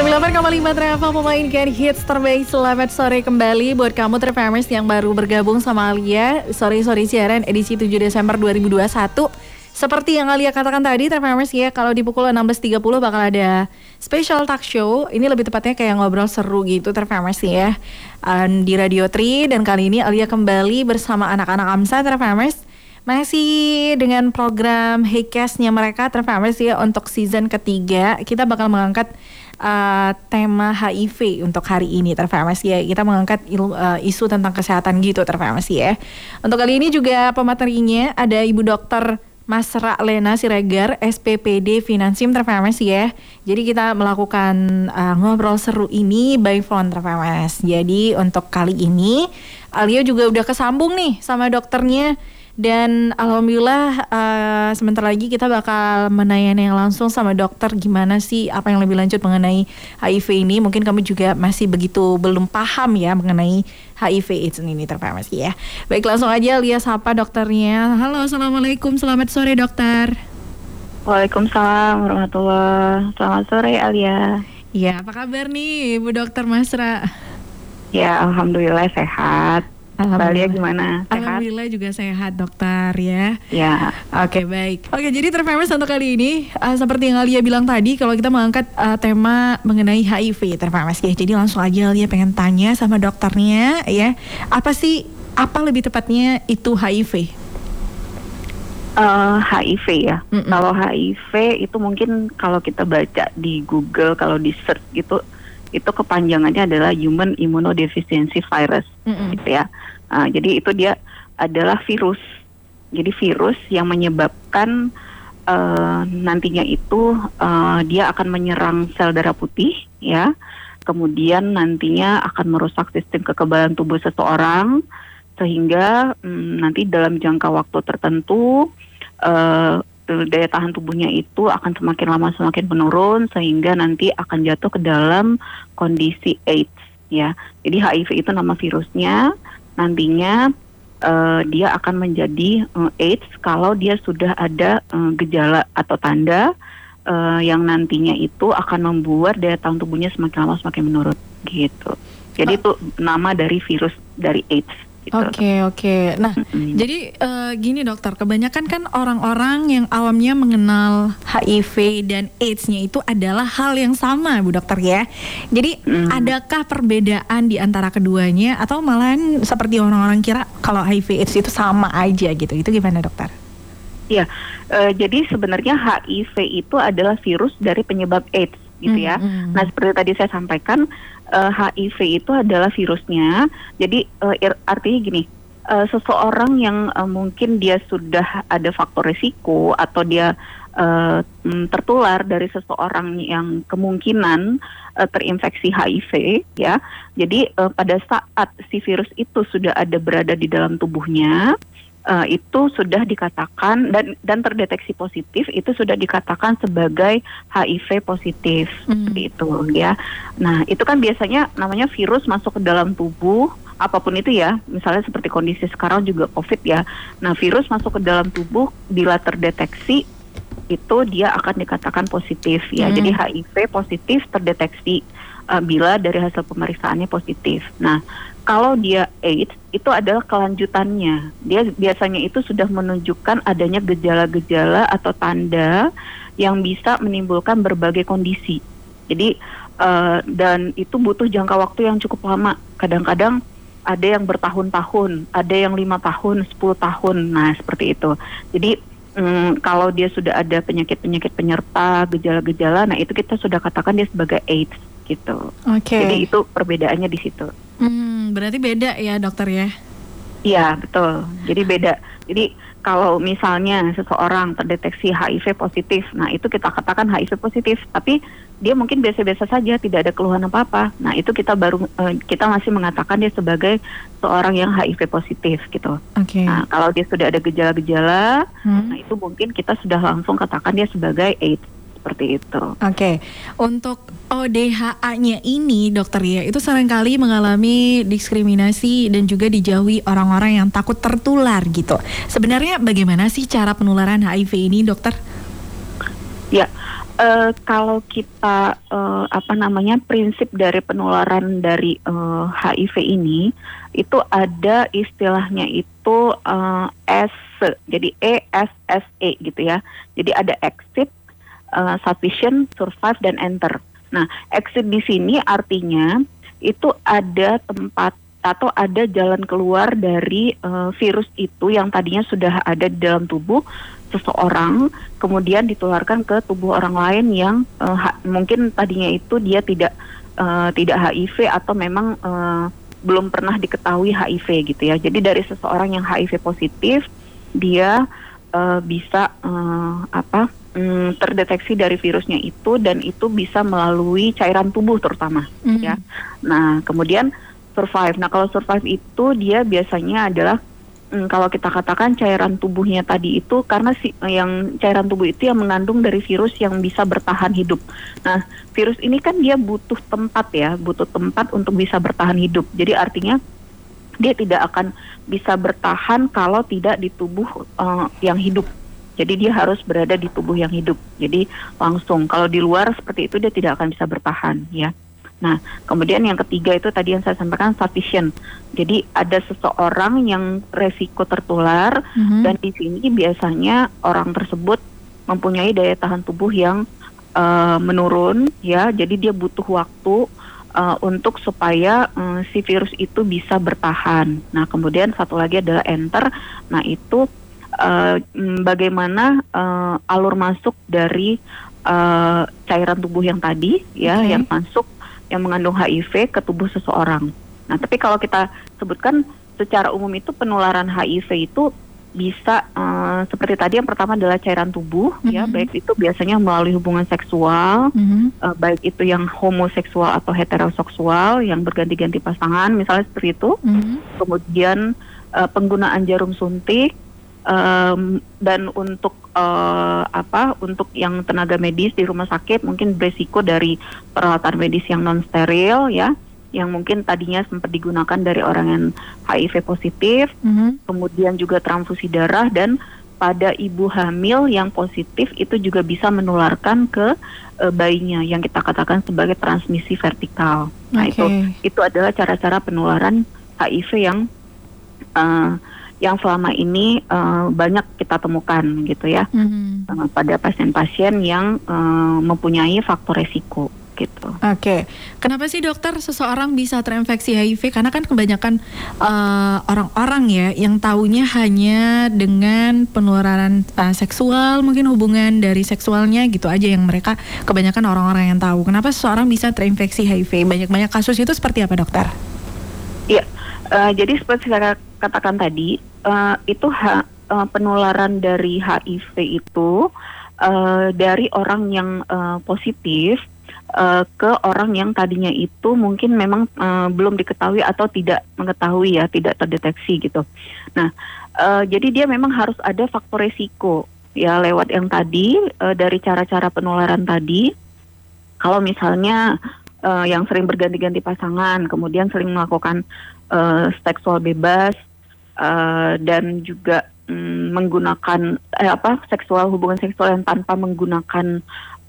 98,5 Travel memainkan hits terbaik. Selamat sore kembali buat kamu Trafamers yang baru bergabung sama Alia. Sore-sore siaran edisi 7 Desember 2021 Seperti yang Alia katakan tadi Trafamers ya Kalau di pukul 16.30 bakal ada special talk show. Ini lebih tepatnya kayak ngobrol seru gitu Trafamers ya. Um, Di Radio 3 Dan kali ini Alia kembali bersama anak-anak AMSA Trafamers masih dengan program Heycast-nya mereka Trafamers ya untuk season ketiga. Kita bakal mengangkat uh, tema HIV untuk hari ini terfamasi ya. Kita mengangkat il, uh, isu tentang kesehatan gitu terfamasi ya. Untuk kali ini juga pematerinya ada Ibu Dokter Masra Lena Siregar, SPPD Finansim terfamasi ya. Jadi kita melakukan uh, ngobrol seru ini by phone terfamas. Jadi untuk kali ini Alia juga udah kesambung nih sama dokternya dan alhamdulillah uh, sebentar lagi kita bakal menayani yang langsung sama dokter gimana sih apa yang lebih lanjut mengenai HIV ini. Mungkin kamu juga masih begitu belum paham ya mengenai HIV AIDS ini terfarmasi ya. Baik langsung aja lihat siapa dokternya. Halo assalamualaikum selamat sore dokter. Waalaikumsalam warahmatullahi Selamat sore Alia. Ya apa kabar nih Bu Dokter Masra? Ya alhamdulillah sehat. Alhamdulillah gimana? Sehat? Alhamdulillah juga sehat dokter ya. Ya. Oke okay, baik. Oke okay, jadi terfamous untuk kali ini uh, seperti yang Alia bilang tadi kalau kita mengangkat uh, tema mengenai HIV terfamous ya. Jadi langsung aja Alia pengen tanya sama dokternya ya. Apa sih apa lebih tepatnya itu HIV? Uh, HIV ya. Mm -mm. Kalau HIV itu mungkin kalau kita baca di Google kalau di search gitu itu kepanjangannya adalah Human Immunodeficiency Virus, mm -hmm. gitu ya. Uh, jadi itu dia adalah virus. Jadi virus yang menyebabkan uh, nantinya itu uh, dia akan menyerang sel darah putih, ya. Kemudian nantinya akan merusak sistem kekebalan tubuh seseorang sehingga um, nanti dalam jangka waktu tertentu uh, daya tahan tubuhnya itu akan semakin lama semakin menurun sehingga nanti akan jatuh ke dalam kondisi AIDS ya. Jadi HIV itu nama virusnya. Nantinya uh, dia akan menjadi uh, AIDS kalau dia sudah ada uh, gejala atau tanda uh, yang nantinya itu akan membuat daya tahan tubuhnya semakin lama semakin menurun gitu. Jadi oh. itu nama dari virus dari AIDS. Gitu. Oke okay, oke. Okay. Nah mm-hmm. jadi uh, gini dokter, kebanyakan kan orang-orang yang awamnya mengenal HIV dan AIDS-nya itu adalah hal yang sama, Bu Dokter ya. Jadi mm. adakah perbedaan di antara keduanya atau malahan seperti orang-orang kira kalau HIV AIDS itu sama aja gitu? Itu gimana dokter? Iya, uh, jadi sebenarnya HIV itu adalah virus dari penyebab AIDS gitu ya. Mm-hmm. Nah seperti tadi saya sampaikan uh, eh, HIV itu adalah virusnya. Jadi uh, artinya gini, uh, seseorang yang uh, mungkin dia sudah ada faktor risiko atau dia uh, tertular dari seseorang yang kemungkinan terinfeksi HIV ya. Jadi uh, pada saat si virus itu sudah ada berada di dalam tubuhnya uh, itu sudah dikatakan dan dan terdeteksi positif itu sudah dikatakan sebagai HIV positif hmm. itu ya. Nah itu kan biasanya namanya virus masuk ke dalam tubuh apa pun itu ya, misalnya seperti kondisi sekarang juga COVID ya. Nah virus masuk ke dalam tubuh bila terdeteksi itu dia akan dikatakan positif ya. Hmm. Jadi HIV positif terdeteksi uh, bila dari hasil pemeriksaannya positif. Nah kalau dia AIDS itu adalah kelanjutannya. Dia biasanya itu sudah menunjukkan adanya gejala-gejala atau tanda yang bisa menimbulkan berbagai kondisi. Jadi uh, dan itu butuh jangka waktu yang cukup lama. Kadang-kadang ada yang bertahun-tahun, ada yang lima tahun, 10 tahun. Nah seperti itu. Jadi um, kalau dia sudah ada penyakit-penyakit penyerta, gejala-gejala, nah itu kita sudah katakan dia sebagai AIDS gitu. Oke. Okay. Jadi itu perbedaannya di situ. Hmm, berarti beda ya dokter ya? Iya betul. Jadi beda. Jadi kalau misalnya seseorang terdeteksi HIV positif, nah itu kita katakan HIV positif, tapi dia mungkin biasa-biasa saja, tidak ada keluhan apa-apa. Nah itu kita baru uh, kita masih mengatakan dia sebagai seorang yang HIV positif gitu. Okay. Nah kalau dia sudah ada gejala-gejala, hmm. nah itu mungkin kita sudah langsung katakan dia sebagai AIDS seperti itu. Oke, okay. untuk ODHA-nya ini dokter ya itu sering kali mengalami diskriminasi dan juga dijauhi orang-orang yang takut tertular gitu. Sebenarnya bagaimana sih cara penularan HIV ini dokter? Ya, uh, kalau kita uh, apa namanya prinsip dari penularan dari uh, HIV ini itu ada istilahnya itu uh, S jadi E S S E gitu ya. Jadi ada exit, uh, sufficient, survive dan enter. Nah, exit di sini artinya itu ada tempat atau ada jalan keluar dari uh, virus itu yang tadinya sudah ada di dalam tubuh seseorang kemudian ditularkan ke tubuh orang lain yang uh, mungkin tadinya itu dia tidak uh, tidak HIV atau memang uh, belum pernah diketahui HIV gitu ya. Jadi dari seseorang yang HIV positif dia uh, bisa uh, apa um, terdeteksi dari virusnya itu dan itu bisa melalui cairan tubuh terutama mm ya. Nah, kemudian survive. Nah, kalau survive itu dia biasanya adalah hmm, kalau kita katakan cairan tubuhnya tadi itu karena si yang cairan tubuh itu yang mengandung dari virus yang bisa bertahan hidup. Nah, virus ini kan dia butuh tempat ya, butuh tempat untuk bisa bertahan hidup. Jadi artinya dia tidak akan bisa bertahan kalau tidak di tubuh uh, yang hidup. Jadi dia harus berada di tubuh yang hidup. Jadi langsung kalau di luar seperti itu dia tidak akan bisa bertahan ya. Nah, kemudian yang ketiga itu tadi yang saya sampaikan sufficient. Jadi ada seseorang yang resiko tertular mm-hmm. dan di sini biasanya orang tersebut mempunyai daya tahan tubuh yang uh, menurun ya. Jadi dia butuh waktu uh, untuk supaya uh, si virus itu bisa bertahan. Nah, kemudian satu lagi adalah enter. Nah, itu uh, bagaimana uh, alur masuk dari uh, cairan tubuh yang tadi ya okay. yang masuk yang mengandung HIV ke tubuh seseorang. Nah, tapi kalau kita sebutkan secara umum itu penularan HIV itu bisa uh, seperti tadi yang pertama adalah cairan tubuh mm -hmm. ya baik itu biasanya melalui hubungan seksual mm -hmm. uh, baik itu yang homoseksual atau heteroseksual yang berganti-ganti pasangan misalnya seperti itu mm -hmm. kemudian uh, penggunaan jarum suntik um, dan untuk uh, apa untuk yang tenaga medis di rumah sakit mungkin beresiko dari peralatan medis yang non steril ya yang mungkin tadinya sempat digunakan dari orang yang HIV positif, mm-hmm. kemudian juga transfusi darah dan pada ibu hamil yang positif itu juga bisa menularkan ke uh, bayinya yang kita katakan sebagai transmisi vertikal. Nah itu itu adalah cara-cara penularan HIV yang uh, yang selama ini uh, banyak kita temukan gitu ya mm-hmm. uh, pada pasien-pasien yang uh, mempunyai faktor resiko gitu. Oke, okay. kenapa sih dokter seseorang bisa terinfeksi HIV? Karena kan kebanyakan uh, orang-orang ya yang taunya hanya dengan penularan uh, seksual, mungkin hubungan dari seksualnya gitu aja yang mereka kebanyakan orang-orang yang tahu. Kenapa seseorang bisa terinfeksi HIV? Banyak-banyak kasus itu seperti apa dokter? Iya, uh, jadi seperti saya katakan tadi, uh, itu uh, penularan dari HIV itu uh, dari orang yang uh, positif ke orang yang tadinya itu mungkin memang uh, belum diketahui atau tidak mengetahui ya, tidak terdeteksi gitu. Nah, uh, jadi dia memang harus ada faktor resiko ya lewat yang tadi uh, dari cara-cara penularan tadi. Kalau misalnya uh, yang sering berganti-ganti pasangan, kemudian sering melakukan uh, seksual bebas, uh, dan juga um, menggunakan eh, apa seksual hubungan seksual yang tanpa menggunakan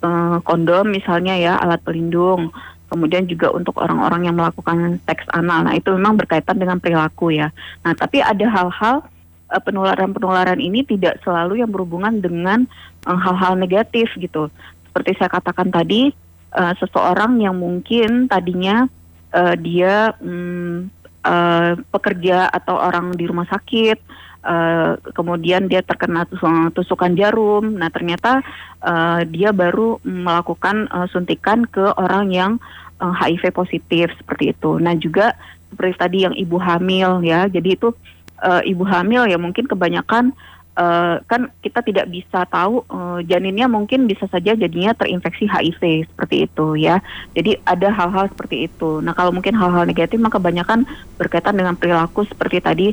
uh, kondom misalnya ya alat pelindung. Kemudian juga untuk orang-orang yang melakukan seks anal. Nah itu memang berkaitan dengan perilaku ya. Nah tapi ada hal-hal penularan-penularan ini tidak selalu yang berhubungan dengan hal-hal negatif gitu. Seperti saya katakan tadi seseorang yang mungkin tadinya dia um, uh, pekerja atau orang di rumah sakit, uh, kemudian dia terkena tusukan jarum. Nah ternyata uh, dia baru melakukan uh, suntikan ke orang yang uh, HIV positif seperti itu. Nah juga seperti tadi yang ibu hamil ya, jadi itu uh, ibu hamil ya mungkin kebanyakan uh, kan kita tidak bisa tahu uh, janinnya mungkin bisa saja jadinya terinfeksi HIV seperti itu ya. Jadi ada hal-hal seperti itu. Nah kalau mungkin hal-hal negatif maka kebanyakan berkaitan dengan perilaku seperti tadi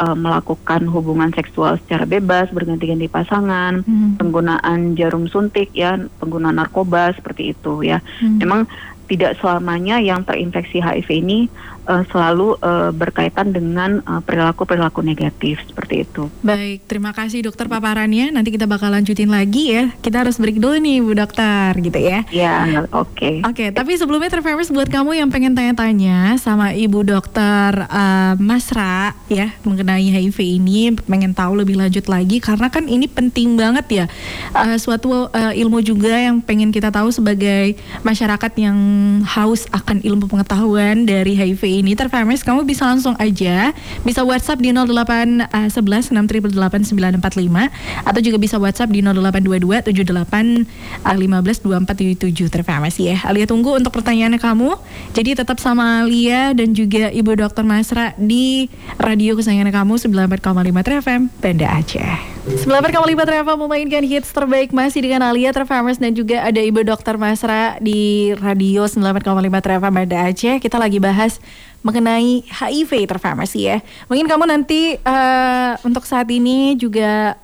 uh, melakukan hubungan seksual secara bebas, berganti-ganti pasangan, hmm. penggunaan jarum suntik ya, penggunaan narkoba seperti itu ya. Hmm. Memang tidak selamanya yang terinfeksi HIV ini uh, selalu uh, berkaitan dengan perilaku perilaku-perilaku negatif seperti itu. Baik, terima kasih dokter paparannya. Nanti kita bakal lanjutin lagi ya. Kita harus break dulu nih Bu Dokter gitu ya. Ya, oke. Okay. Oke, okay, tapi sebelumnya Trevers buat kamu yang pengen tanya-tanya sama Ibu Dokter uh, Masra ya mengenai HIV ini, pengen tahu lebih lanjut lagi karena kan ini penting banget ya. Uh, suatu uh, ilmu juga yang pengen kita tahu sebagai masyarakat yang haus akan ilmu pengetahuan dari HIV ini terfemis kamu bisa langsung aja bisa WhatsApp di 08 uh, 11 688 945 atau juga bisa WhatsApp di 0822 78 uh, 15 24 77 terfemis ya. Alia tunggu untuk pertanyaannya kamu. Jadi tetap sama Alia dan juga Ibu Dr. Masra di radio kesayangan kamu 94,5 FM Banda Aceh. 94,5 Travel memainkan hits terbaik masih dengan Alia Trevamers dan juga ada Ibu Dr. Masra di radio 94,5 Travel Banda Aceh. Kita lagi bahas mengenai HIV terfarmasi ya. Mungkin kamu nanti uh, untuk saat ini juga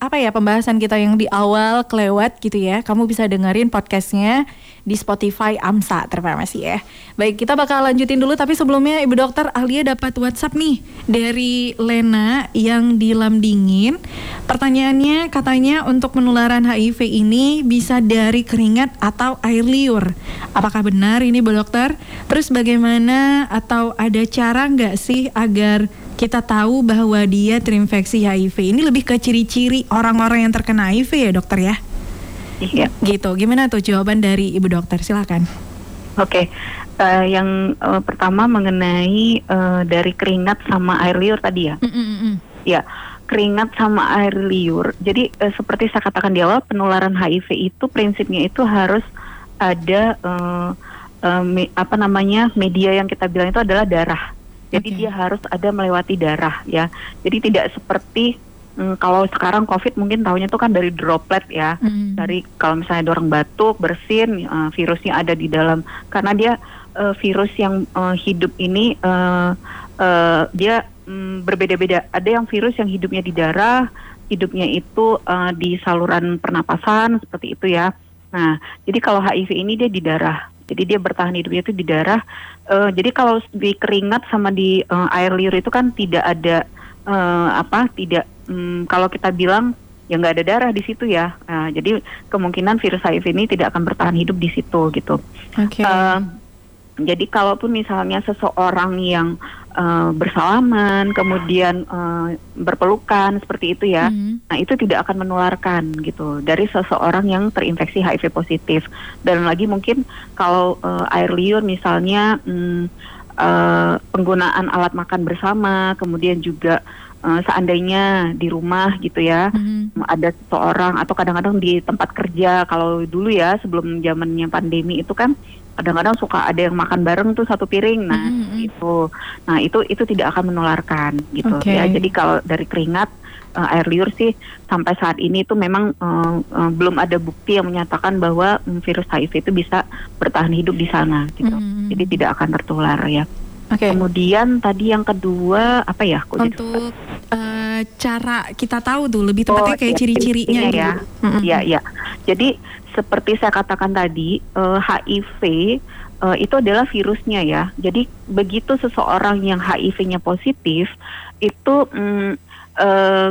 apa ya pembahasan kita yang di awal kelewat gitu ya. Kamu bisa dengerin podcastnya di Spotify AMSA terfarmasi ya. Baik, kita bakal lanjutin dulu tapi sebelumnya Ibu Dokter Alia dapat WhatsApp nih dari Lena yang di Lamdingin. Pertanyaannya katanya untuk penularan HIV ini bisa dari keringat atau air liur. Apakah benar ini Bu Dokter? Terus bagaimana atau ada cara nggak sih agar kita tahu bahwa dia terinfeksi HIV. Ini lebih ke ciri-ciri orang-orang yang terkena HIV ya dokter ya? Iya. Gitu. Gimana tuh jawaban dari ibu dokter? Silakan. Oke, okay. uh, eh, yang uh, pertama mengenai uh, dari keringat sama air liur tadi ya. Mm -mm. Ya, keringat sama air liur. Jadi uh, seperti saya katakan di awal, penularan HIV itu prinsipnya itu harus ada uh, uh, me, apa namanya media yang kita bilang itu adalah darah. Jadi okay. dia harus ada melewati darah ya. Jadi tidak seperti mm, kalau sekarang COVID mungkin tahunya itu kan dari droplet ya. Mm. Dari kalau misalnya ada orang batuk, bersin, uh, virusnya ada di dalam. Karena dia uh, virus yang uh, hidup ini uh, uh, dia um, berbeda-beda. Ada yang virus yang hidupnya di darah, hidupnya itu uh, di saluran pernapasan seperti itu ya. Nah, jadi kalau HIV ini dia di darah. Jadi dia bertahan hidupnya itu di darah. Uh, jadi kalau di keringat sama di uh, air liur itu kan tidak ada uh, apa? Tidak um, kalau kita bilang ya nggak ada darah di situ ya. Uh, jadi kemungkinan virus HIV ini tidak akan bertahan hidup di situ gitu. Okay. Uh, jadi kalaupun misalnya seseorang yang uh, bersalaman, kemudian uh, berpelukan seperti itu ya. Mm. Nah, itu tidak akan menularkan gitu dari seseorang yang terinfeksi HIV positif. Dan lagi mungkin kalau uh, air liur misalnya um, uh, penggunaan alat makan bersama, kemudian juga uh, seandainya di rumah gitu ya mm-hmm. ada seseorang atau kadang-kadang di tempat kerja kalau dulu ya sebelum zamannya pandemi itu kan kadang-kadang suka ada yang makan bareng tuh satu piring nah mm-hmm. itu nah itu itu tidak akan menularkan gitu okay. ya jadi kalau dari keringat uh, air liur sih sampai saat ini itu memang uh, uh, belum ada bukti yang menyatakan bahwa um, virus HIV itu bisa bertahan hidup di sana gitu mm-hmm. jadi tidak akan tertular ya Okay. Kemudian tadi yang kedua apa ya? Kok Untuk uh, cara kita tahu tuh lebih tepatnya oh, kayak ya, ciri-cirinya gitu. ya. Iya, iya. Jadi seperti saya katakan tadi, uh, eh, HIV uh, itu adalah virusnya ya. Jadi begitu seseorang yang HIV-nya positif itu um, uh,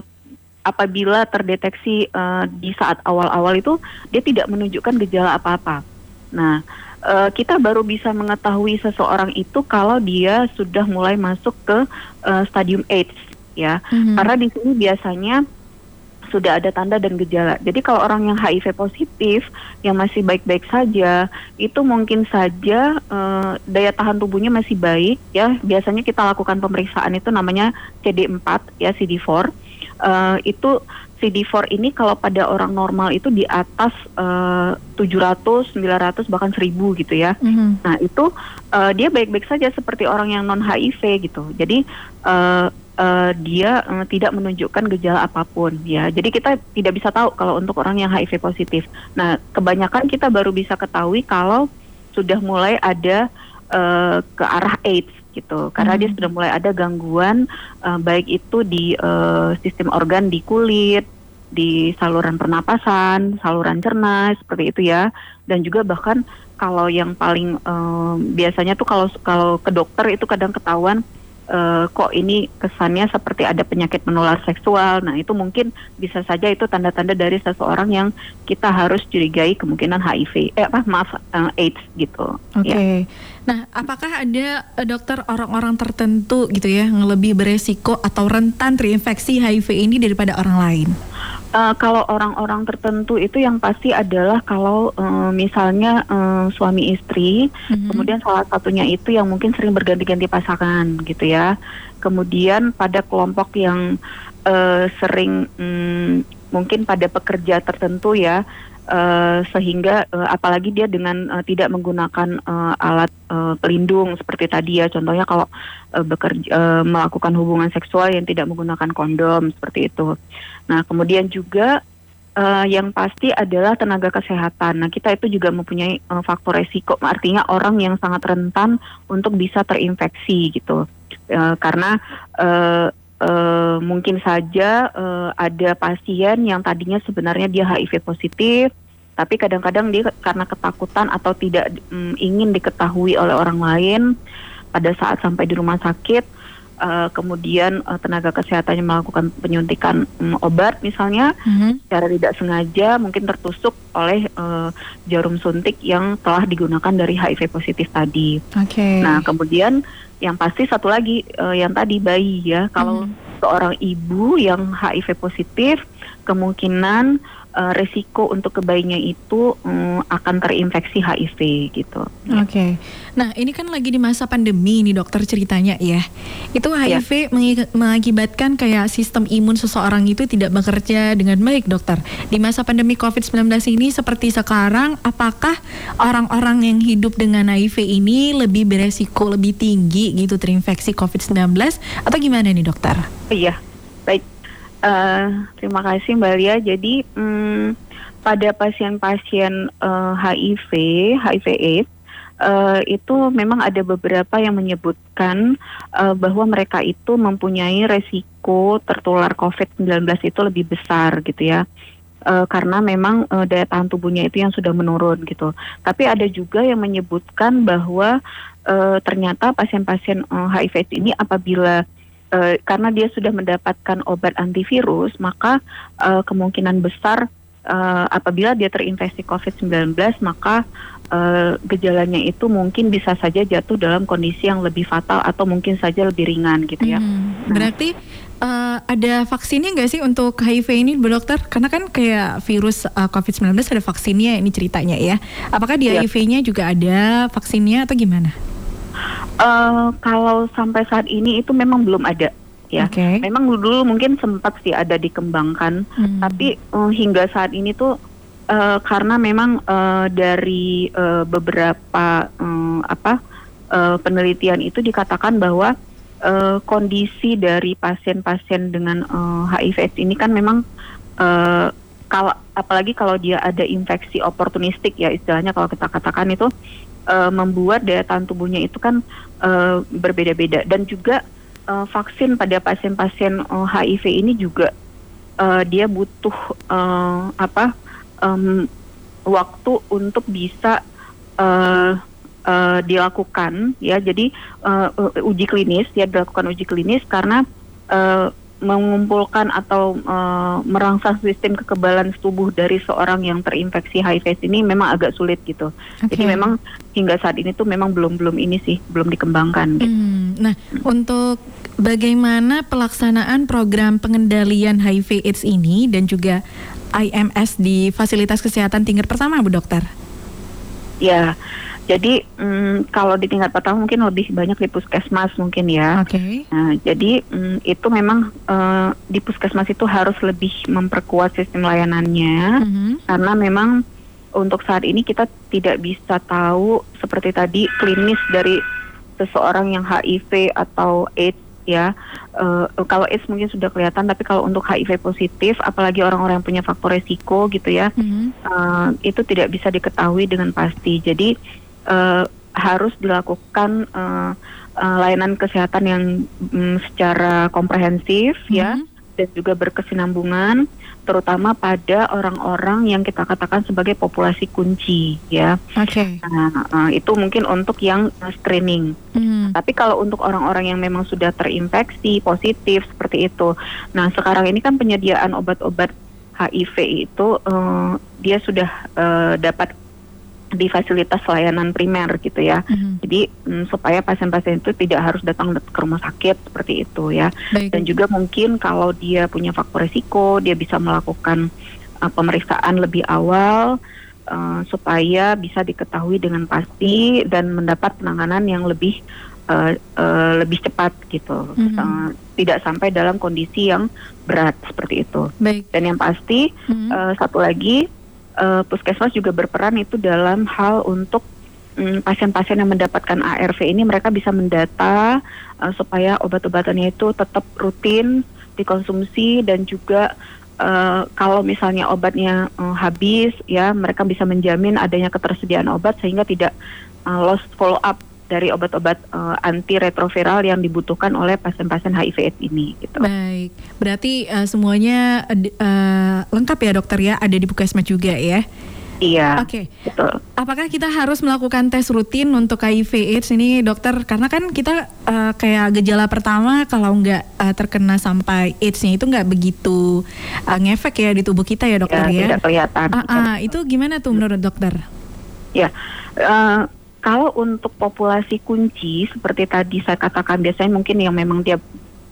apabila terdeteksi uh, di saat awal-awal itu dia tidak menunjukkan gejala apa-apa. Nah, uh, kita baru bisa mengetahui seseorang itu kalau dia sudah mulai masuk ke uh, stadium AIDS ya. Mm-hmm. Karena di sini biasanya sudah ada tanda dan gejala. Jadi kalau orang yang HIV positif yang masih baik-baik saja, itu mungkin saja uh, daya tahan tubuhnya masih baik ya. Biasanya kita lakukan pemeriksaan itu namanya CD4 ya CD4. Uh, itu CD4 ini kalau pada orang normal itu di atas uh, 700, 900 bahkan 1000 gitu ya. Mm-hmm. Nah, itu uh, dia baik-baik saja seperti orang yang non HIV gitu. Jadi uh, uh, dia uh, tidak menunjukkan gejala apa pun ya. Jadi kita tidak bisa tahu kalau untuk orang yang HIV positif. Nah, kebanyakan kita baru bisa ketahui kalau sudah mulai ada uh, ke arah AIDS gitu karena hmm. dia sudah mulai ada gangguan uh, baik itu di uh, sistem organ di kulit di saluran pernapasan saluran cerna seperti itu ya dan juga bahkan kalau yang paling uh, biasanya tuh kalau kalau ke dokter itu kadang ketahuan uh, kok ini kesannya seperti ada penyakit menular seksual. Nah, itu mungkin bisa saja itu tanda-tanda dari seseorang yang kita harus curigai kemungkinan HIV. Eh apa maaf uh, AIDS gitu. Oke. Okay. Ya. Nah, apakah ada uh, dokter orang-orang tertentu gitu ya yang lebih beresiko atau rentan terinfeksi HIV ini daripada orang lain? Uh, kalau orang-orang tertentu itu yang pasti adalah kalau uh, misalnya uh, suami istri, mm-hmm. kemudian salah satunya itu yang mungkin sering berganti-ganti pasangan gitu ya. Kemudian pada kelompok yang uh, sering um, mungkin pada pekerja tertentu ya, uh, sehingga uh, apalagi dia dengan uh, tidak menggunakan uh, alat uh, pelindung seperti tadi ya, contohnya kalau uh, bekerja uh, melakukan hubungan seksual yang tidak menggunakan kondom seperti itu. Nah, kemudian juga uh, yang pasti adalah tenaga kesehatan. Nah, kita itu juga mempunyai uh, faktor resiko, artinya orang yang sangat rentan untuk bisa terinfeksi gitu. Uh, karena uh, mungkin saja uh, ada pasien yang tadinya sebenarnya dia HIV positif, tapi kadang-kadang dia karena ketakutan atau tidak um, ingin diketahui oleh orang lain pada saat sampai di rumah sakit uh, kemudian uh, tenaga kesehatannya melakukan penyuntikan um, obat misalnya mm-hmm. secara tidak sengaja mungkin tertusuk oleh uh, jarum suntik yang telah digunakan dari HIV positif tadi. Okay. Nah kemudian yang pasti satu lagi uh, yang tadi bayi ya kalau mm-hmm. Seorang ibu yang HIV positif kemungkinan uh, resiko untuk kebayinya itu um, akan terinfeksi HIV gitu. Oke. Okay. Nah, ini kan lagi di masa pandemi nih dokter ceritanya ya. Itu HIV ya. mengakibatkan kayak sistem imun seseorang itu tidak bekerja dengan baik, dokter. Di masa pandemi COVID-19 ini seperti sekarang, apakah orang-orang yang hidup dengan HIV ini lebih beresiko lebih tinggi gitu terinfeksi COVID-19 atau gimana nih, dokter? Iya. Uh, terima kasih Mbak Lia. Jadi um, pada pasien-pasien uh, HIV, HIV/AIDS uh, itu memang ada beberapa yang menyebutkan uh, bahwa mereka itu mempunyai resiko tertular COVID-19 itu lebih besar gitu ya. Uh, karena memang uh, daya tahan tubuhnya itu yang sudah menurun gitu. Tapi ada juga yang menyebutkan bahwa uh, ternyata pasien-pasien uh, HIV ini apabila uh, karena dia sudah mendapatkan obat antivirus, maka uh, kemungkinan besar uh, apabila dia terinfeksi COVID-19, maka uh, gejalanya itu mungkin bisa saja jatuh dalam kondisi yang lebih fatal atau mungkin saja lebih ringan gitu ya. Hmm, berarti uh, ada vaksinnya nggak sih untuk HIV ini, Bu Dokter? Karena kan kayak virus uh, COVID-19 ada vaksinnya ini ceritanya ya. Apakah di ya. HIV-nya juga ada vaksinnya atau gimana? Uh, kalau sampai saat ini itu memang belum ada ya. Okay. Memang dulu mungkin sempat sih ada dikembangkan, hmm. tapi uh, hingga saat ini tuh uh, karena memang uh, dari uh, beberapa uh, apa uh, penelitian itu dikatakan bahwa uh, kondisi dari pasien-pasien dengan uh, HIV ini kan memang uh, kalau apalagi kalau dia ada infeksi oportunistik ya istilahnya kalau kita katakan itu uh, membuat daya tahan tubuhnya itu kan uh, berbeda-beda. Dan juga uh, vaksin pada pasien-pasien uh, HIV ini juga uh, dia butuh uh, apa um, waktu untuk bisa uh, uh, dilakukan ya. Jadi uh, uji klinis ya dilakukan uji klinis karena uh, mengumpulkan atau uh, merangsang sistem kekebalan tubuh dari seorang yang terinfeksi HIV ini memang agak sulit gitu. Okay. Jadi memang hingga saat ini tuh memang belum belum ini sih belum dikembangkan. Gitu. Hmm, nah untuk bagaimana pelaksanaan program pengendalian HIV/AIDS ini dan juga IMS di fasilitas kesehatan tingkat pertama, Bu Dokter? Ya. Jadi um, kalau di tingkat pertama mungkin lebih banyak di puskesmas mungkin ya. Oke. Okay. Nah, jadi um, itu memang uh, di puskesmas itu harus lebih memperkuat sistem layanannya mm -hmm. karena memang untuk saat ini kita tidak bisa tahu seperti tadi klinis dari seseorang yang HIV atau AIDS ya. Uh, kalau AIDS mungkin sudah kelihatan, tapi kalau untuk HIV positif, apalagi orang-orang yang punya faktor resiko gitu ya, mm -hmm. uh, itu tidak bisa diketahui dengan pasti. Jadi uh, harus dilakukan uh, uh, layanan kesehatan yang um, secara komprehensif mm -hmm. ya dan juga berkesinambungan terutama pada orang-orang yang kita katakan sebagai populasi kunci ya. Oke. Okay. Nah, uh, itu mungkin untuk yang screening. Mm. Tapi kalau untuk orang-orang yang memang sudah terinfeksi positif seperti itu. Nah, sekarang ini kan penyediaan obat-obat HIV itu uh, dia sudah uh, dapat di fasilitas layanan primer gitu ya. Mm-hmm. Jadi mm, supaya pasien-pasien itu tidak harus datang ke rumah sakit seperti itu ya. Baik. Dan juga mungkin kalau dia punya faktor risiko, dia bisa melakukan uh, pemeriksaan lebih awal uh, supaya bisa diketahui dengan pasti dan mendapat penanganan yang lebih uh, uh, lebih cepat gitu. Mm-hmm. Uh, tidak sampai dalam kondisi yang berat seperti itu. Baik. Dan yang pasti mm-hmm. uh, satu lagi uh, puskesmas juga berperan itu dalam hal untuk mm, pasien-pasien yang mendapatkan ARV ini mereka bisa mendata uh, supaya obat-obatannya itu tetap rutin dikonsumsi dan juga uh, kalau misalnya obatnya uh, habis ya mereka bisa menjamin adanya ketersediaan obat sehingga tidak uh, lost follow up dari obat-obat uh, anti retroviral yang dibutuhkan oleh pasien-pasien HIV/AIDS ini. Gitu. Baik, berarti uh, semuanya uh, lengkap ya dokter ya, ada di Puskesmas juga ya? Iya. Oke. Okay. Betul. Apakah kita harus melakukan tes rutin untuk HIV/AIDS ini, dokter? Karena kan kita uh, kayak gejala pertama kalau nggak uh, terkena sampai AIDS-nya itu nggak begitu uh, ngefek ya di tubuh kita ya, dokter ya? ya? Tidak kelihatan. Uh, uh, itu gimana tuh menurut dokter? Ya. Uh, kalau untuk populasi kunci seperti tadi saya katakan biasanya mungkin yang memang dia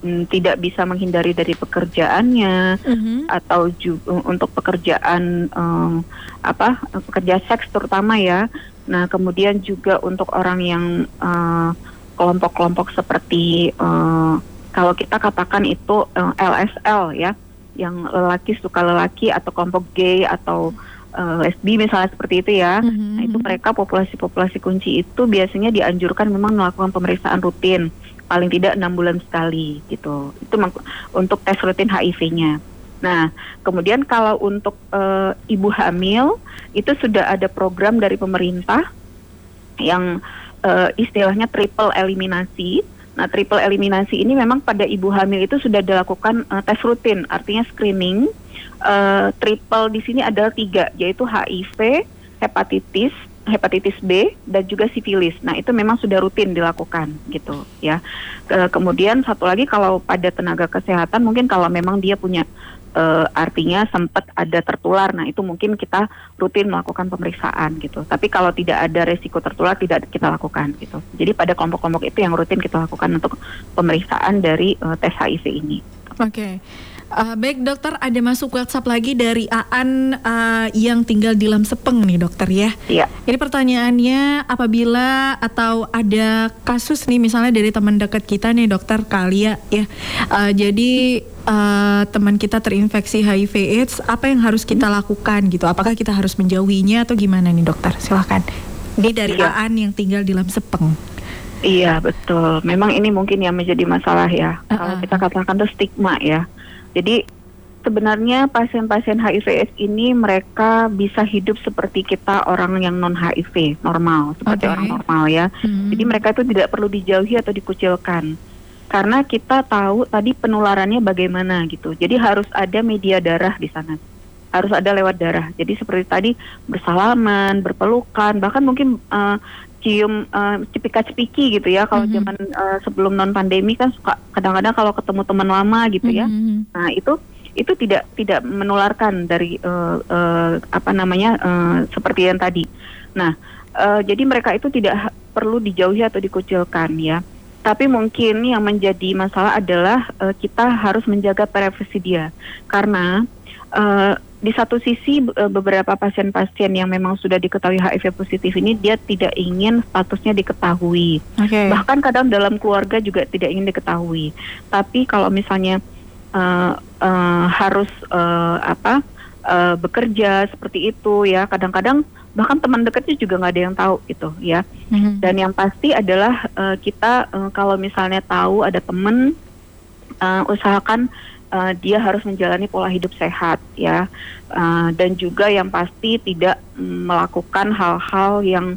mm, tidak bisa menghindari dari pekerjaannya mm-hmm. atau juga untuk pekerjaan um, apa pekerja seks terutama ya. Nah kemudian juga untuk orang yang uh, kelompok-kelompok seperti uh, kalau kita katakan itu uh, LSL ya, yang lelaki suka lelaki atau kelompok gay atau uh, lesbi misalnya seperti itu ya. Mm-hmm. Nah, itu mereka populasi-populasi kunci itu biasanya dianjurkan memang melakukan pemeriksaan rutin paling tidak enam bulan sekali gitu. Itu untuk tes rutin HIV-nya. Nah, kemudian kalau untuk uh, ibu hamil itu sudah ada program dari pemerintah yang uh, istilahnya triple eliminasi. Nah, triple eliminasi ini memang pada ibu hamil itu sudah dilakukan uh, tes rutin, artinya screening uh, triple di sini adalah tiga, yaitu HIV, hepatitis, hepatitis B dan juga sifilis. Nah itu memang sudah rutin dilakukan gitu ya. Ke, kemudian satu lagi kalau pada tenaga kesehatan mungkin kalau memang dia punya uh, artinya sempat ada tertular, nah itu mungkin kita rutin melakukan pemeriksaan gitu. Tapi kalau tidak ada resiko tertular tidak kita lakukan gitu. Jadi pada kelompok-kelompok itu yang rutin kita lakukan untuk pemeriksaan dari uh, tes HIV ini. Oke. Okay. Uh, baik dokter, ada masuk WhatsApp lagi dari Aan uh, yang tinggal di Lamsepeng nih dokter ya. Iya. Jadi pertanyaannya apabila atau ada kasus nih misalnya dari teman dekat kita nih dokter Kalia ya. Uh, jadi uh, teman kita terinfeksi HIV/AIDS, apa yang harus kita lakukan gitu? Apakah kita harus menjauhinya atau gimana nih dokter? Silahkan. Ini dari iya. Aan yang tinggal di Lamsepeng. Iya betul. Memang ini mungkin yang menjadi masalah ya. Uh -uh. Kalau kita katakan itu stigma ya jadi sebenarnya pasien-pasien HIV/AIDS ini mereka bisa hidup seperti kita orang yang non HIV normal, seperti okay. orang normal ya. Hmm. Jadi mereka itu tidak perlu dijauhi atau dikucilkan. Karena kita tahu tadi penularannya bagaimana gitu. Jadi harus ada media darah di sana. Harus ada lewat darah. Jadi seperti tadi bersalaman, berpelukan, bahkan mungkin uh, cium uh, cepika-cepiki gitu ya kalau mm -hmm. zaman uh, sebelum non pandemi kan suka kadang-kadang kalau ketemu teman lama gitu ya. Mm -hmm. Nah, itu itu tidak tidak menularkan dari uh, uh, apa namanya uh, seperti yang tadi. Nah, uh, jadi mereka itu tidak perlu dijauhi atau dikucilkan ya. Tapi mungkin yang menjadi masalah adalah uh, kita harus menjaga privasi dia karena uh, di satu sisi eh, beberapa pasien-pasien yang memang sudah diketahui HIV positif ini dia tidak ingin statusnya diketahui. Okay. Bahkan kadang dalam keluarga juga tidak ingin diketahui. Tapi kalau misalnya uh, uh, harus uh, apa uh, bekerja seperti itu ya, kadang-kadang bahkan teman dekatnya juga nggak ada yang tahu gitu ya. Mm-hmm. Dan yang pasti adalah uh, kita uh, kalau misalnya tahu ada teman uh, usahakan uh, dia harus menjalani pola hidup sehat ya uh, dan juga yang pasti tidak melakukan hal-hal yang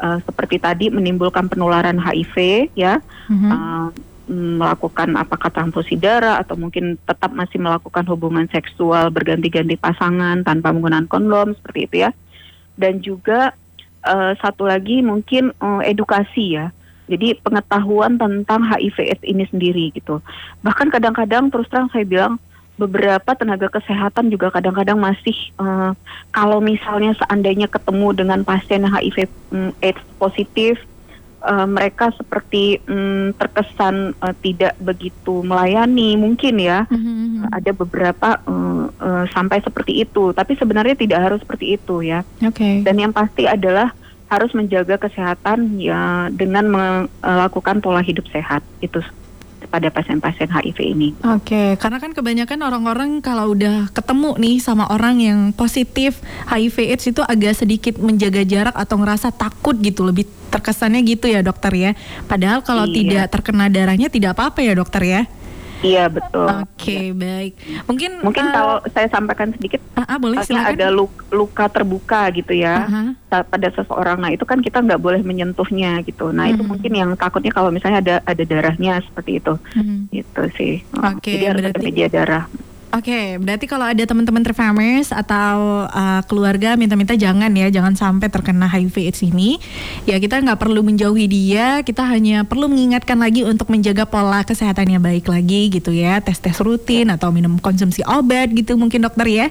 uh, seperti tadi menimbulkan penularan HIV ya mm-hmm. uh, melakukan apakah transfusi darah atau mungkin tetap masih melakukan hubungan seksual berganti-ganti pasangan tanpa menggunakan kondom seperti itu ya. Dan juga uh, satu lagi mungkin uh, edukasi ya. Jadi pengetahuan tentang HIV/AIDS ini sendiri gitu. Bahkan kadang-kadang terus terang saya bilang beberapa tenaga kesehatan juga kadang-kadang masih uh, kalau misalnya seandainya ketemu dengan pasien HIV um, AIDS positif uh, mereka seperti um, terkesan uh, tidak begitu melayani mungkin ya mm-hmm. ada beberapa uh, uh, sampai seperti itu tapi sebenarnya tidak harus seperti itu ya okay. dan yang pasti adalah harus menjaga kesehatan ya dengan melakukan pola hidup sehat itu pada pasien-pasien HIV ini. Oke, okay, karena kan kebanyakan orang-orang kalau udah ketemu nih sama orang yang positif HIV/AIDS itu agak sedikit menjaga jarak atau ngerasa takut gitu, lebih terkesannya gitu ya dokter ya. Padahal kalau iya. tidak terkena darahnya tidak apa-apa ya dokter ya. Iya betul. Oke okay, ya. baik. Mungkin mungkin uh, kalau saya sampaikan sedikit, uh, uh, boleh silakan. ada luka, luka terbuka gitu ya uh -huh. pada seseorang. Nah itu kan kita nggak boleh menyentuhnya gitu. Nah uh -huh. itu hmm. mungkin yang takutnya kalau misalnya ada ada darahnya seperti itu, uh -huh. gitu sih. Oke. Okay, Jadi harus berarti... ada media darah. Oke, okay, berarti kalau ada teman-teman Trifamers atau uh, keluarga minta-minta jangan ya, jangan sampai terkena HIV/AIDS ini. Ya kita nggak perlu menjauhi dia, kita hanya perlu mengingatkan lagi untuk menjaga pola kesehatannya baik lagi gitu ya, tes-tes rutin atau minum konsumsi obat gitu mungkin dokter ya.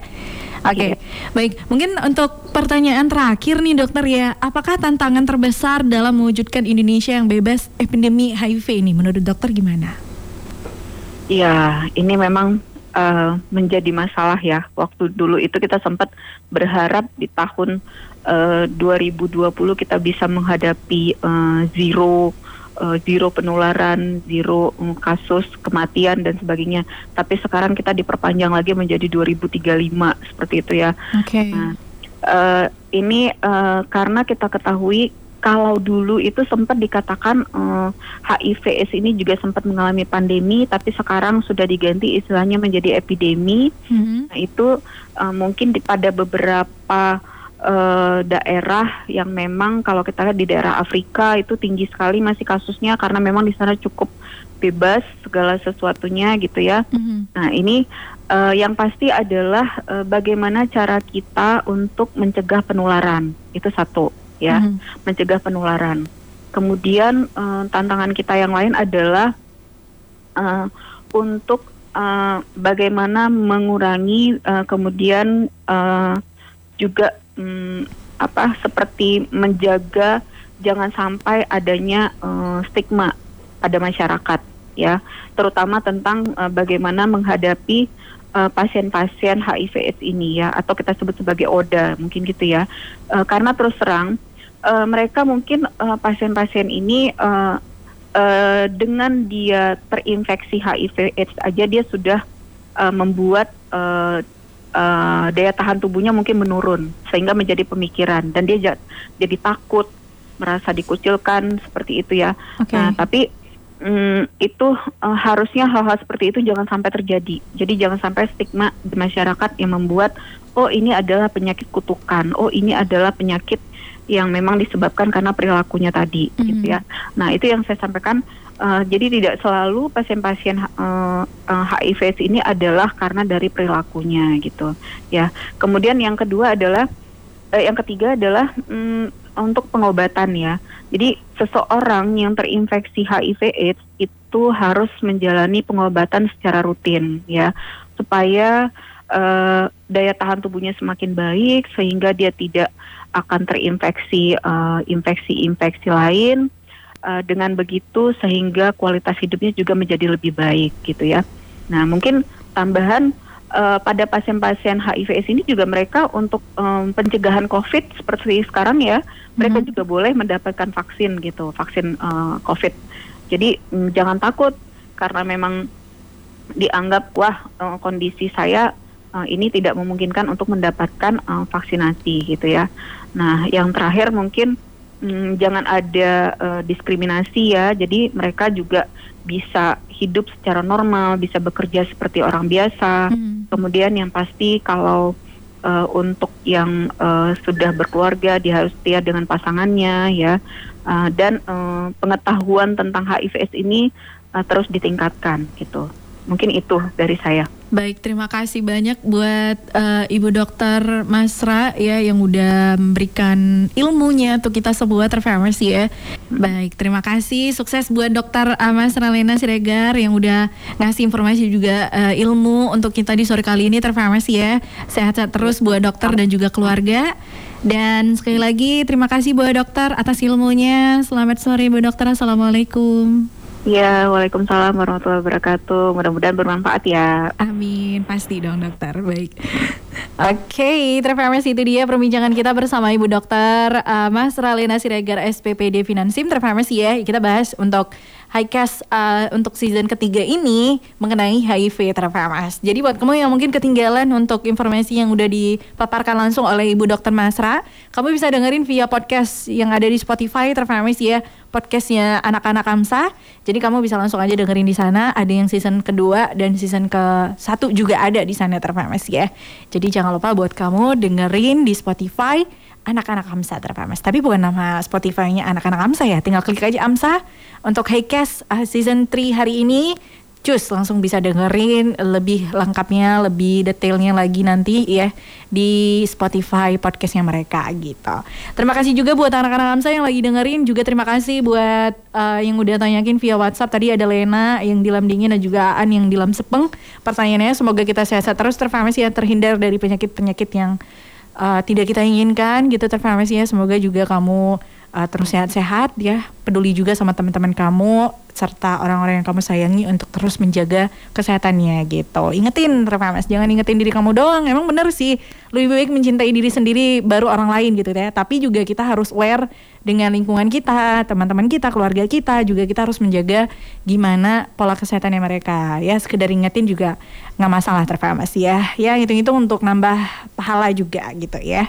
Oke, okay. yeah. baik. Mungkin untuk pertanyaan terakhir nih dokter ya, apakah tantangan terbesar dalam mewujudkan Indonesia yang bebas epidemi HIV ini menurut dokter gimana? Ya, ini memang uh, menjadi masalah ya. Waktu dulu itu kita sempat berharap di tahun uh, 2020 kita bisa menghadapi uh, zero uh, zero penularan, zero um, kasus kematian dan sebagainya. Tapi sekarang kita diperpanjang lagi menjadi 2035 seperti itu ya. Okay. Nah, uh, ini uh, karena kita ketahui kalau dulu itu sempat dikatakan uh, eh, HIV/AIDS ini juga sempat mengalami pandemi, tapi sekarang sudah diganti istilahnya menjadi epidemi. Mm-hmm. Nah itu uh, mungkin di, pada beberapa uh, daerah yang memang kalau kita lihat di daerah Afrika itu tinggi sekali masih kasusnya karena memang di sana cukup bebas segala sesuatunya gitu ya. Mm-hmm. Nah ini uh, yang pasti adalah uh, bagaimana cara kita untuk mencegah penularan itu satu ya, mm-hmm. mencegah penularan. Kemudian uh, tantangan kita yang lain adalah uh, untuk uh, bagaimana mengurangi uh, kemudian uh, juga um, apa seperti menjaga jangan sampai adanya uh, stigma pada masyarakat ya, terutama tentang uh, bagaimana menghadapi pasien-pasien uh, HIV/AIDS ini ya, atau kita sebut sebagai ODA mungkin gitu ya, uh, karena terus terang uh, mereka mungkin uh, pasien-pasien ini uh, uh, dengan dia terinfeksi HIV/AIDS aja dia sudah uh, membuat uh, uh, daya tahan tubuhnya mungkin menurun sehingga menjadi pemikiran dan dia jadi takut merasa dikucilkan seperti itu ya. Okay. Nah tapi um, itu uh, harusnya hal-hal seperti itu jangan sampai terjadi. Jadi jangan sampai stigma di masyarakat yang membuat oh ini adalah penyakit kutukan, oh ini adalah penyakit yang memang disebabkan karena perilakunya tadi mm-hmm. gitu ya. Nah, itu yang saya sampaikan uh, jadi tidak selalu pasien-pasien uh, uh, HIV ini adalah karena dari perilakunya gitu ya. Kemudian yang kedua adalah uh, yang ketiga adalah um, untuk pengobatan ya. Jadi seseorang yang terinfeksi HIV AIDS itu harus menjalani pengobatan secara rutin ya supaya uh, daya tahan tubuhnya semakin baik sehingga dia tidak akan terinfeksi uh, infeksi-infeksi lain. Uh, dengan begitu sehingga kualitas hidupnya juga menjadi lebih baik gitu ya. Nah mungkin tambahan uh, pada pasien-pasien HIV/AIDS ini juga mereka untuk um, pencegahan COVID seperti sekarang ya, mereka mm -hmm. juga boleh mendapatkan vaksin gitu, vaksin uh, COVID. Jadi um, jangan takut karena memang dianggap wah uh, kondisi saya uh, ini tidak memungkinkan untuk mendapatkan uh, vaksinasi gitu ya. Nah, yang terakhir mungkin hmm, jangan ada uh, diskriminasi ya. Jadi mereka juga bisa hidup secara normal, bisa bekerja seperti orang biasa. Hmm. Kemudian yang pasti kalau uh, untuk yang uh, sudah berkeluarga dia harus setia dengan pasangannya ya. Uh, dan uh, pengetahuan tentang HIV/AIDS ini uh, terus ditingkatkan gitu. Mungkin itu dari saya. Baik, terima kasih banyak buat uh, Ibu Dokter Masra ya yang udah memberikan ilmunya untuk kita semua terfamous ya. Baik, terima kasih. Sukses buat Dokter Masra Lena Siregar yang udah ngasih informasi juga uh, ilmu untuk kita di sore kali ini terfamous ya. Sehat-sehat terus buat dokter dan juga keluarga. Dan sekali lagi terima kasih buat dokter atas ilmunya. Selamat sore Bu Dokter. Assalamualaikum. Ya, Waalaikumsalam warahmatullahi wabarakatuh. Mudah-mudahan bermanfaat ya. Amin, pasti dong dokter. Baik. Oke, okay, Trevor itu dia perbincangan kita bersama Ibu Dokter uh, Mas Ralena Siregar SPPD Finansim Trevor ya. Kita bahas untuk Highcast uh, untuk season ketiga ini mengenai HIV terfamas. Jadi buat kamu yang mungkin ketinggalan untuk informasi yang udah dipaparkan langsung oleh Ibu Dokter Masra, kamu bisa dengerin via podcast yang ada di Spotify terfamas ya, podcastnya anak-anak Amsa. Jadi kamu bisa langsung aja dengerin di sana. Ada yang season kedua dan season ke satu juga ada di sana terfamas ya. Jadi jangan lupa buat kamu dengerin di Spotify anak-anak Amsa terpamas. Tapi bukan nama Spotify-nya anak-anak Amsa ya. Tinggal klik aja Amsa untuk Highcast uh, season 3 hari ini. Cus langsung bisa dengerin lebih lengkapnya, lebih detailnya lagi nanti ya di Spotify podcastnya mereka gitu. Terima kasih juga buat anak-anak Amsa yang lagi dengerin. Juga terima kasih buat uh, yang udah tanyakin via WhatsApp. Tadi ada Lena yang di Lam Dingin dan juga Aan yang di Lam Sepeng. Pertanyaannya semoga kita sehat-sehat terus terfamas ya terhindar dari penyakit-penyakit yang uh, tidak kita inginkan gitu terfarmasi ya. Semoga juga kamu uh, terus sehat-sehat ya peduli juga sama teman-teman kamu serta orang-orang yang kamu sayangi untuk terus menjaga kesehatannya gitu. Ingetin Refamas, jangan ingetin diri kamu doang. Emang bener sih, lebih baik mencintai diri sendiri baru orang lain gitu ya. Tapi juga kita harus aware dengan lingkungan kita, teman-teman kita, keluarga kita juga kita harus menjaga gimana pola kesehatannya mereka. Ya sekedar ingetin juga nggak masalah Refamas ya. Ya hitung-hitung untuk nambah pahala juga gitu ya.